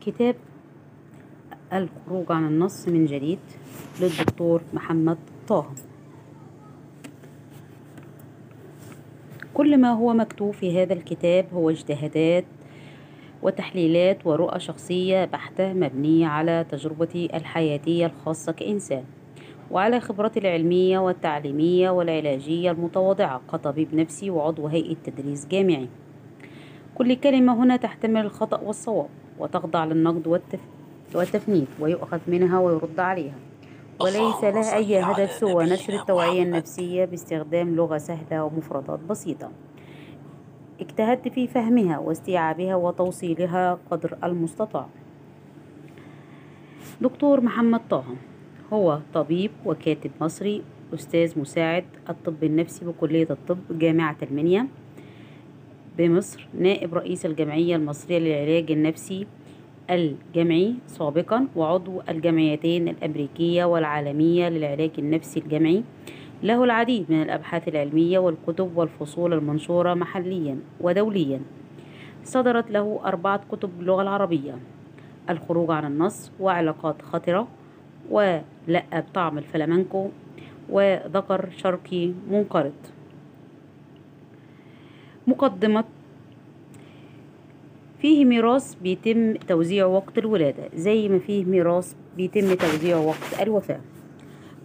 كتاب الخروج عن النص من جديد للدكتور محمد طه. كل ما هو مكتوب في هذا الكتاب هو اجتهادات وتحليلات ورؤى شخصية بحتة مبنية على تجربتي الحياتية الخاصة كإنسان وعلى خبرتي العلمية والتعليمية والعلاجية المتواضعة كطبيب نفسي وعضو هيئة تدريس جامعي. كل كلمة هنا تحتمل الخطأ والصواب. وتخضع للنقد والتف... والتفنيد ويؤخذ منها ويرد عليها. وليس لها أي هدف سوى نشر التوعية النفسية باستخدام لغة سهلة ومفردات بسيطة. اجتهدت في فهمها واستيعابها وتوصيلها قدر المستطاع. دكتور محمد طه هو طبيب وكاتب مصري أستاذ مساعد الطب النفسي بكلية الطب جامعة المنيا. بمصر نائب رئيس الجمعية المصرية للعلاج النفسي الجمعي سابقا وعضو الجمعيتين الأمريكية والعالمية للعلاج النفسي الجمعي له العديد من الأبحاث العلمية والكتب والفصول المنشورة محليا ودوليا. صدرت له أربعة كتب باللغة العربية الخروج عن النص وعلاقات خطرة ولأ بطعم الفلامنكو وذكر شرقي منقرض. مقدمة. فيه ميراث بيتم توزيعه وقت الولادة زي ما فيه ميراث بيتم توزيعه وقت الوفاة.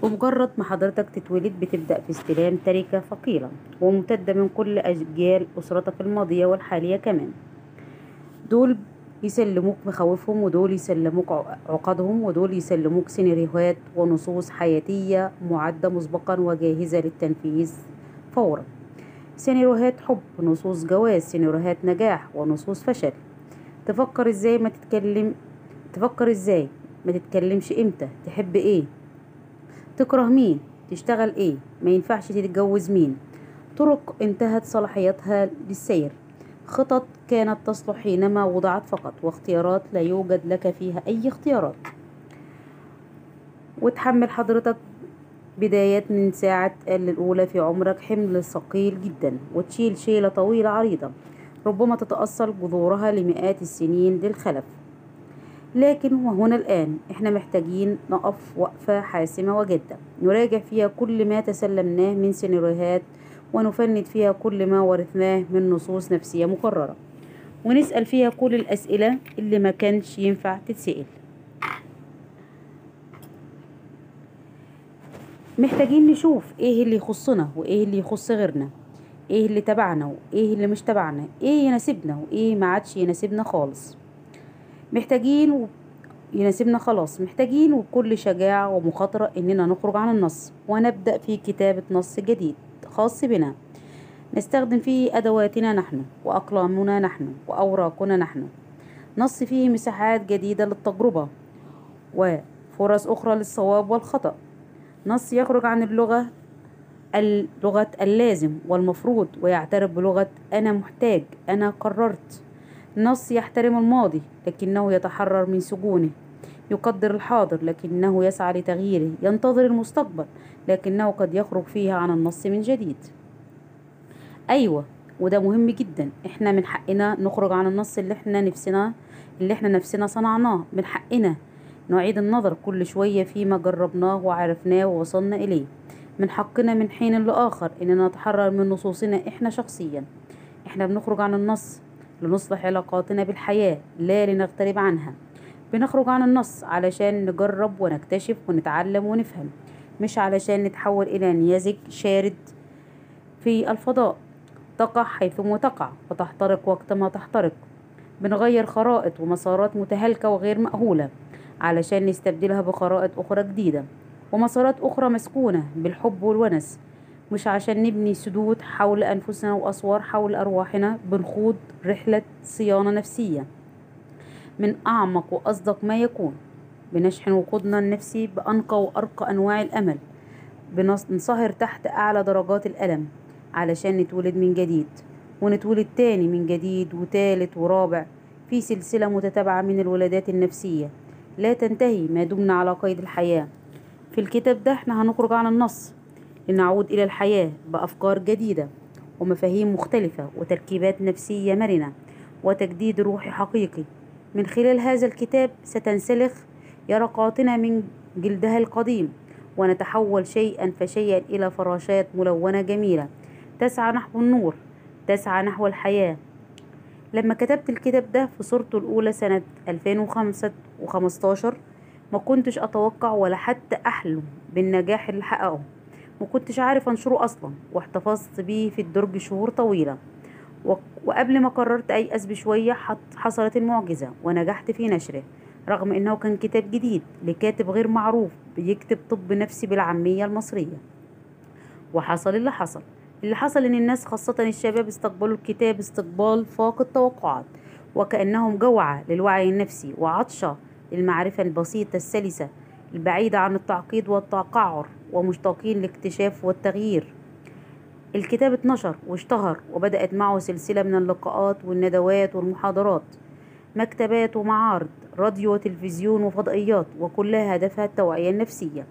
بمجرد ما حضرتك تتولد بتبدأ في استلام تركة ثقيلة وممتدة من كل أجيال أسرتك الماضية والحالية كمان. دول يسلموك مخاوفهم ودول يسلموك عقدهم ودول يسلموك سيناريوهات ونصوص حياتية معدة مسبقا وجاهزة للتنفيذ فورا. سيناريوهات حب نصوص جواز سيناريوهات نجاح ونصوص فشل. تفكر إزاي ما تتكلم تفكر إزاي ما تتكلمش إمتى؟ تحب إيه؟ تكره مين؟ تشتغل إيه؟ ما ينفعش تتجوز مين؟ طرق انتهت صلاحيتها للسير. خطط كانت تصلح حينما وضعت فقط واختيارات لا يوجد لك فيها أي اختيارات. وتحمل حضرتك بداية من ساعة الأولى في عمرك حمل ثقيل جدا وتشيل شيلة طويلة عريضة ربما تتأصل جذورها لمئات السنين للخلف. لكن وهنا الآن إحنا محتاجين نقف وقفة حاسمة وجادة نراجع فيها كل ما تسلمناه من سيناريوهات ونفند فيها كل ما ورثناه من نصوص نفسية مكررة ونسأل فيها كل الأسئلة اللي ما كانش ينفع تتسأل. محتاجين نشوف إيه اللي يخصنا وإيه اللي يخص غيرنا إيه اللي تبعنا وإيه اللي مش تبعنا إيه يناسبنا وإيه ما عادش يناسبنا خالص. محتاجين و... يناسبنا خلاص. محتاجين وبكل شجاعة ومخاطرة إننا نخرج عن النص ونبدأ في كتابة نص جديد خاص بنا. نستخدم فيه أدواتنا نحن وأقلامنا نحن وأوراقنا نحن. نص فيه مساحات جديدة للتجربة وفرص أخرى للصواب والخطأ. نص يخرج عن اللغة اللغة اللازم والمفروض ويعترف بلغة أنا محتاج أنا قررت. نص يحترم الماضي لكنه يتحرر من سجونه. يقدر الحاضر لكنه يسعى لتغييره. ينتظر المستقبل لكنه قد يخرج فيها عن النص من جديد. أيوة وده مهم جدا. إحنا من حقنا نخرج عن النص اللي إحنا نفسنا اللي إحنا نفسنا صنعناه. من حقنا نعيد النظر كل شوية فيما جربناه وعرفناه ووصلنا إليه. من حقنا من حين لآخر إننا نتحرر من نصوصنا إحنا شخصيا. إحنا بنخرج عن النص لنصلح علاقاتنا بالحياة لا لنغترب عنها. بنخرج عن النص علشان نجرب ونكتشف ونتعلم ونفهم مش علشان نتحول إلى نيازك شارد في الفضاء. تقع حيثما تقع وتحترق وقتما تحترق. بنغير خرائط ومسارات متهالكة وغير مأهولة. علشان نستبدلها بخرائط أخرى جديدة ومسارات أخرى مسكونة بالحب والونس مش عشان نبني سدود حول أنفسنا وأسوار حول أرواحنا بنخوض رحلة صيانة نفسية من أعمق وأصدق ما يكون. بنشحن وقودنا النفسي بأنقى وأرقى أنواع الأمل. بننصهر تحت أعلى درجات الألم علشان نتولد من جديد ونتولد تاني من جديد وتالت ورابع في سلسلة متتابعة من الولادات النفسية. لا تنتهي ما دمنا على قيد الحياة. في الكتاب ده إحنا هنخرج عن النص لنعود إلى الحياة بأفكار جديدة ومفاهيم مختلفة وتركيبات نفسية مرنة وتجديد روحي حقيقي. من خلال هذا الكتاب ستنسلخ يرقاتنا من جلدها القديم ونتحول شيئا فشيئا إلى فراشات ملونة جميلة. تسعى نحو النور تسعى نحو الحياة لما كتبت الكتاب ده في صورته الأولى سنة 2015 ما كنتش أتوقع ولا حتى أحلم بالنجاح اللي حققه. ما كنتش عارف أنشره أصلا واحتفظت بيه في الدرج شهور طويلة. وقبل ما قررت أيأس بشوية حصلت المعجزة ونجحت في نشره رغم أنه كان كتاب جديد لكاتب غير معروف بيكتب طب نفسي بالعامية المصرية. وحصل اللي حصل. اللي حصل إن الناس خاصة الشباب استقبلوا الكتاب استقبال فاق التوقعات وكأنهم جوعى للوعي النفسي وعطشة للمعرفة البسيطة السلسة البعيدة عن التعقيد والتقعر ومشتاقين لاكتشاف والتغيير. الكتاب اتنشر واشتهر وبدأت معه سلسلة من اللقاءات والندوات والمحاضرات مكتبات ومعارض راديو وتلفزيون وفضائيات وكلها هدفها التوعية النفسية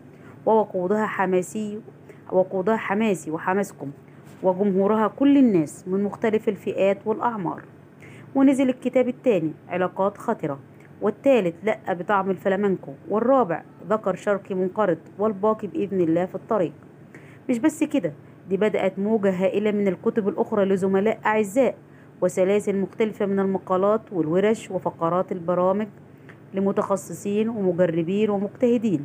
ووقودها حماسي وقودها حماسي وحماسكم. وجمهورها كل الناس من مختلف الفئات والأعمار. ونزل الكتاب الثاني علاقات خطرة. والثالث لأ بطعم الفلامنكو. والرابع ذكر شرقي منقرض والباقي بإذن الله في الطريق. مش بس كده دي بدأت موجة هائلة من الكتب الأخرى لزملاء أعزاء وسلاسل مختلفة من المقالات والورش وفقرات البرامج لمتخصصين ومجربين ومجتهدين.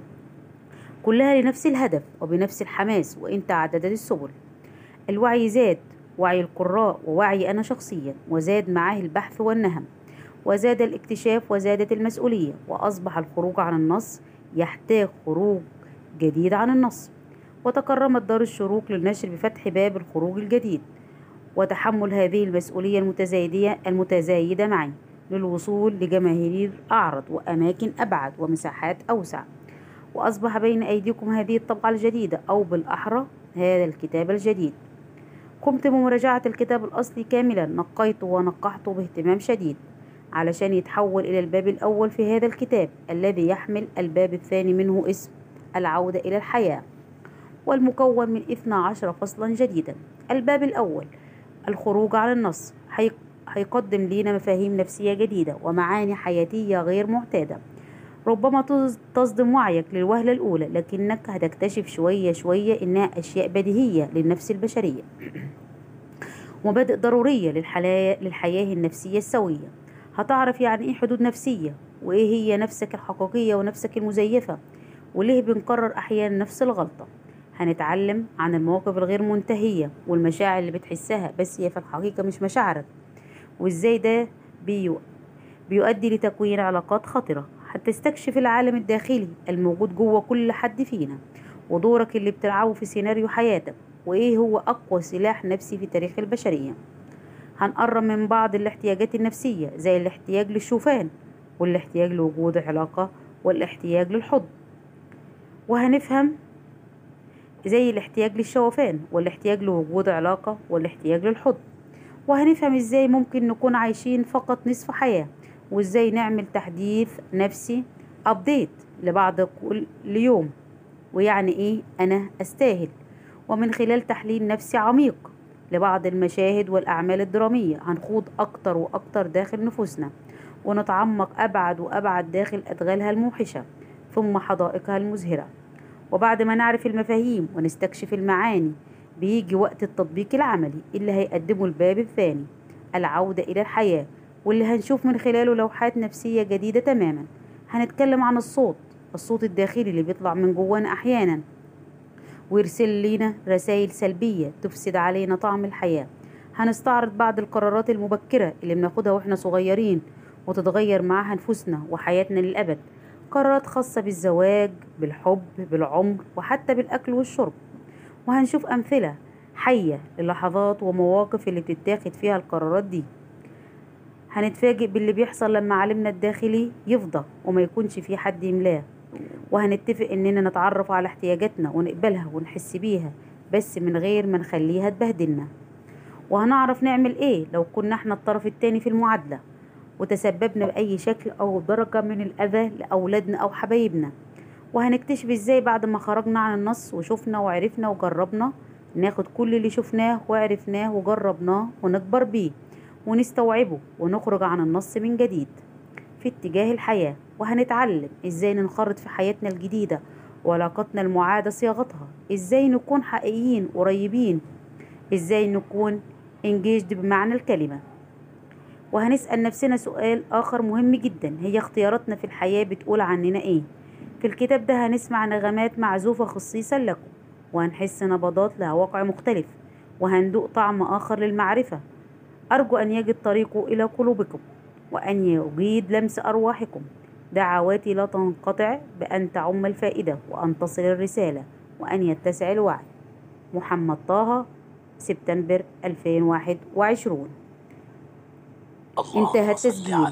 كلها لنفس الهدف وبنفس الحماس وإن تعددت السبل. الوعي زاد وعي القراء ووعي أنا شخصيا وزاد معاه البحث والنهم. وزاد الاكتشاف وزادت المسؤولية وأصبح الخروج عن النص يحتاج خروج جديد عن النص. وتكرمت دار الشروق للنشر بفتح باب الخروج الجديد. وتحمل هذه المسؤولية المتزايدة المتزايدة معي للوصول لجماهير أعرض وأماكن أبعد ومساحات أوسع. وأصبح بين أيديكم هذه الطبعة الجديدة أو بالأحرى هذا الكتاب الجديد. قمت بمراجعة الكتاب الأصلي كاملا. نقيته ونقحته باهتمام شديد علشان يتحول إلى الباب الأول في هذا الكتاب الذي يحمل الباب الثاني منه اسم العودة إلى الحياة والمكون من 12 فصلا جديدا. الباب الأول الخروج عن النص. هيقدم لينا مفاهيم نفسية جديدة ومعاني حياتية غير معتادة. ربما تصدم وعيك للوهلة الأولى لكنك هتكتشف شوية شوية إنها أشياء بديهية للنفس البشرية. ومبادئ ضرورية للحياة النفسية السوية. هتعرف يعني إيه حدود نفسية؟ وإيه هي نفسك الحقيقية ونفسك المزيفة؟ وليه بنكرر أحيانا نفس الغلطة؟ هنتعلم عن المواقف الغير منتهية والمشاعر اللي بتحسها بس هي في الحقيقة مش مشاعرك. وإزاي ده بيؤدي لتكوين علاقات خطرة؟ هتستكشف العالم الداخلي الموجود جوه كل حد فينا ودورك اللي بتلعبه في سيناريو حياتك وإيه هو أقوى سلاح نفسي في تاريخ البشرية. هنقرب من بعض الاحتياجات النفسية زي الاحتياج للشوفان والاحتياج لوجود علاقة والاحتياج للحضن. وهنفهم زي الاحتياج للشوفان والاحتياج لوجود علاقة والاحتياج للحضن. وهنفهم إزاي ممكن نكون عايشين فقط نصف حياة وإزاي نعمل تحديث نفسي ابديت لبعض كل يوم. ويعني إيه؟ أنا أستاهل. ومن خلال تحليل نفسي عميق لبعض المشاهد والأعمال الدرامية هنخوض أكتر وأكتر داخل نفوسنا ونتعمق أبعد وأبعد داخل أدغالها الموحشة ثم حدائقها المزهرة. وبعد ما نعرف المفاهيم ونستكشف المعاني بيجي وقت التطبيق العملي اللي هيقدمه الباب الثاني العودة إلى الحياة. واللي هنشوف من خلاله لوحات نفسية جديدة تماما. هنتكلم عن الصوت الصوت الداخلي اللي بيطلع من جوانا أحيانا. ويرسل لينا رسائل سلبية تفسد علينا طعم الحياة. هنستعرض بعض القرارات المبكرة اللي بناخدها وإحنا صغيرين وتتغير معاها نفوسنا وحياتنا للأبد. قرارات خاصة بالزواج بالحب بالعمر وحتى بالأكل والشرب. وهنشوف أمثلة حية للحظات ومواقف اللي بتتاخد فيها القرارات دي. هنتفاجئ باللي بيحصل لما عالمنا الداخلي يفضى وما يكونش في حد يملاه. وهنتفق إننا نتعرف على احتياجاتنا ونقبلها ونحس بيها بس من غير ما نخليها تبهدلنا. وهنعرف نعمل إيه لو كنا إحنا الطرف التاني في المعادلة وتسببنا بأي شكل أو درجة من الأذى لأولادنا أو حبايبنا. وهنكتشف إزاي بعد ما خرجنا عن النص وشفنا وعرفنا وجربنا ناخد كل اللي شفناه وعرفناه وجربناه ونكبر بيه. ونستوعبه ونخرج عن النص من جديد. في اتجاه الحياة وهنتعلم إزاي ننخرط في حياتنا الجديدة وعلاقتنا المعادة صياغتها. إزاي نكون حقيقيين قريبين. إزاي نكون engaged بمعنى الكلمة. وهنسأل نفسنا سؤال آخر مهم جدا. هي اختياراتنا في الحياة بتقول عننا إيه؟ في الكتاب ده هنسمع نغمات معزوفة خصيصا لكم وهنحس نبضات لها واقع مختلف وهندوق طعم آخر للمعرفة. أرجو أن يجد طريقه إلى قلوبكم وأن يجيد لمس أرواحكم. دعواتي لا تنقطع بأن تعم الفائدة وأن تصل الرسالة وأن يتسع الوعي. محمد طه سبتمبر 2021 اللهم انتهى التسجيل.